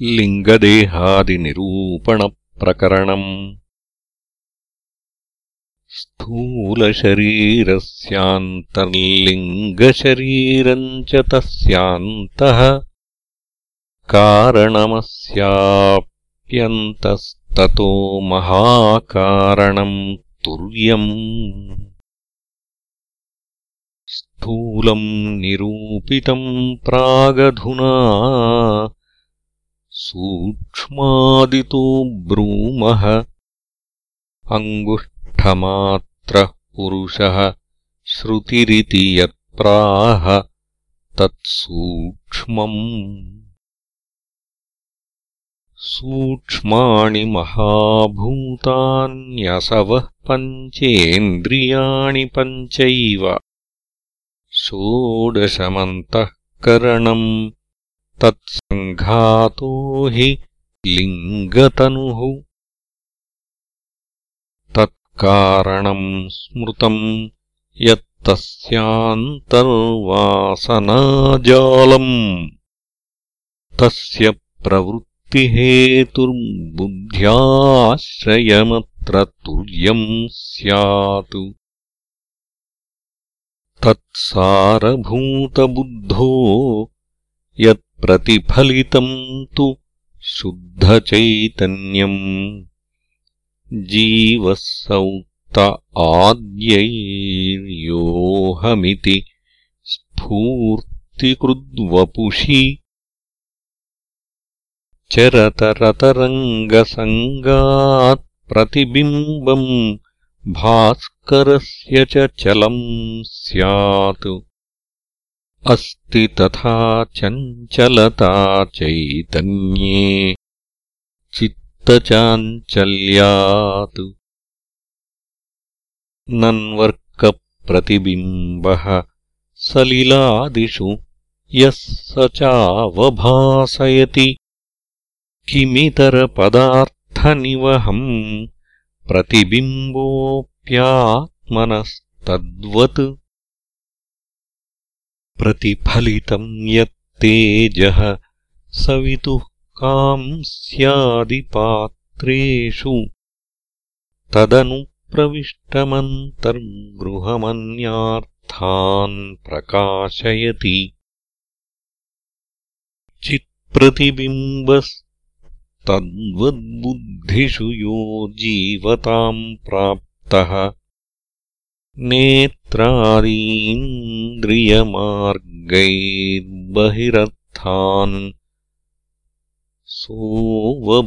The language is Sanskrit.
लिङ्गदेहादिनिरूपणप्रकरणम् स्थूलशरीरस्यान्तर्लिङ्गशरीरम् च तस्यान्तः कारणमस्याप्यन्तस्ततो महाकारणम् तुर्यम् स्थूलम् निरूपितम् प्रागधुना सूक्ष्मादितो ब्रूमः। अङ्गुष्ठमात्रः पुरुषः श्रुतिरिति यत्प्राह तत्सूक्ष्मम्। सूक्ष्माणि महाभूतान्यसवः पञ्चेन्द्रियाणि पञ्चैव। षोडशमन्तःकरणम् तत्सङ्घातो हि लिङ्गतनुः। तत्कारणम् स्मृतम् यत्तस्यान्तर्वासनाजालम् तस्य प्रवृत्तिहेतुर्बुद्ध्याश्रयमत्र तुर्यम् स्यात्। तत्सारभूतबुद्धो यत्प्रतिफलितम् तु शुद्धचैतन्यम्। जीवः सौक्त आद्यैर्योऽहमिति स्फूर्तिकृद्वपुषि चरतरतरङ्गसङ्गात्प्रतिबिम्बम् भास्करस्य च चलम् स्यात् अस्ति तथा चञ्चलता चैतन्ये चित्तचाञ्चल्यात् नन्वर्कप्रतिबिम्बः सलिलादिषु यः स चावभासयति किमितरपदार्थनिवहम् प्रतिबिम्बोऽप्यात्मनस्तद्वत् प्रतिफलितम् यत्तेजः सवितुः कांस्यादिपात्रेषु तदनुप्रविष्टमन्तर्गृहमन्यार्थान् प्रकाशयति। चित्प्रतिबिम्बस्तद्वद्बुद्धिषु यो जीवताम् प्राप्तः नेत्रादीन्द्रियमार्गैर्बहिरर्थान् सोऽवभासयति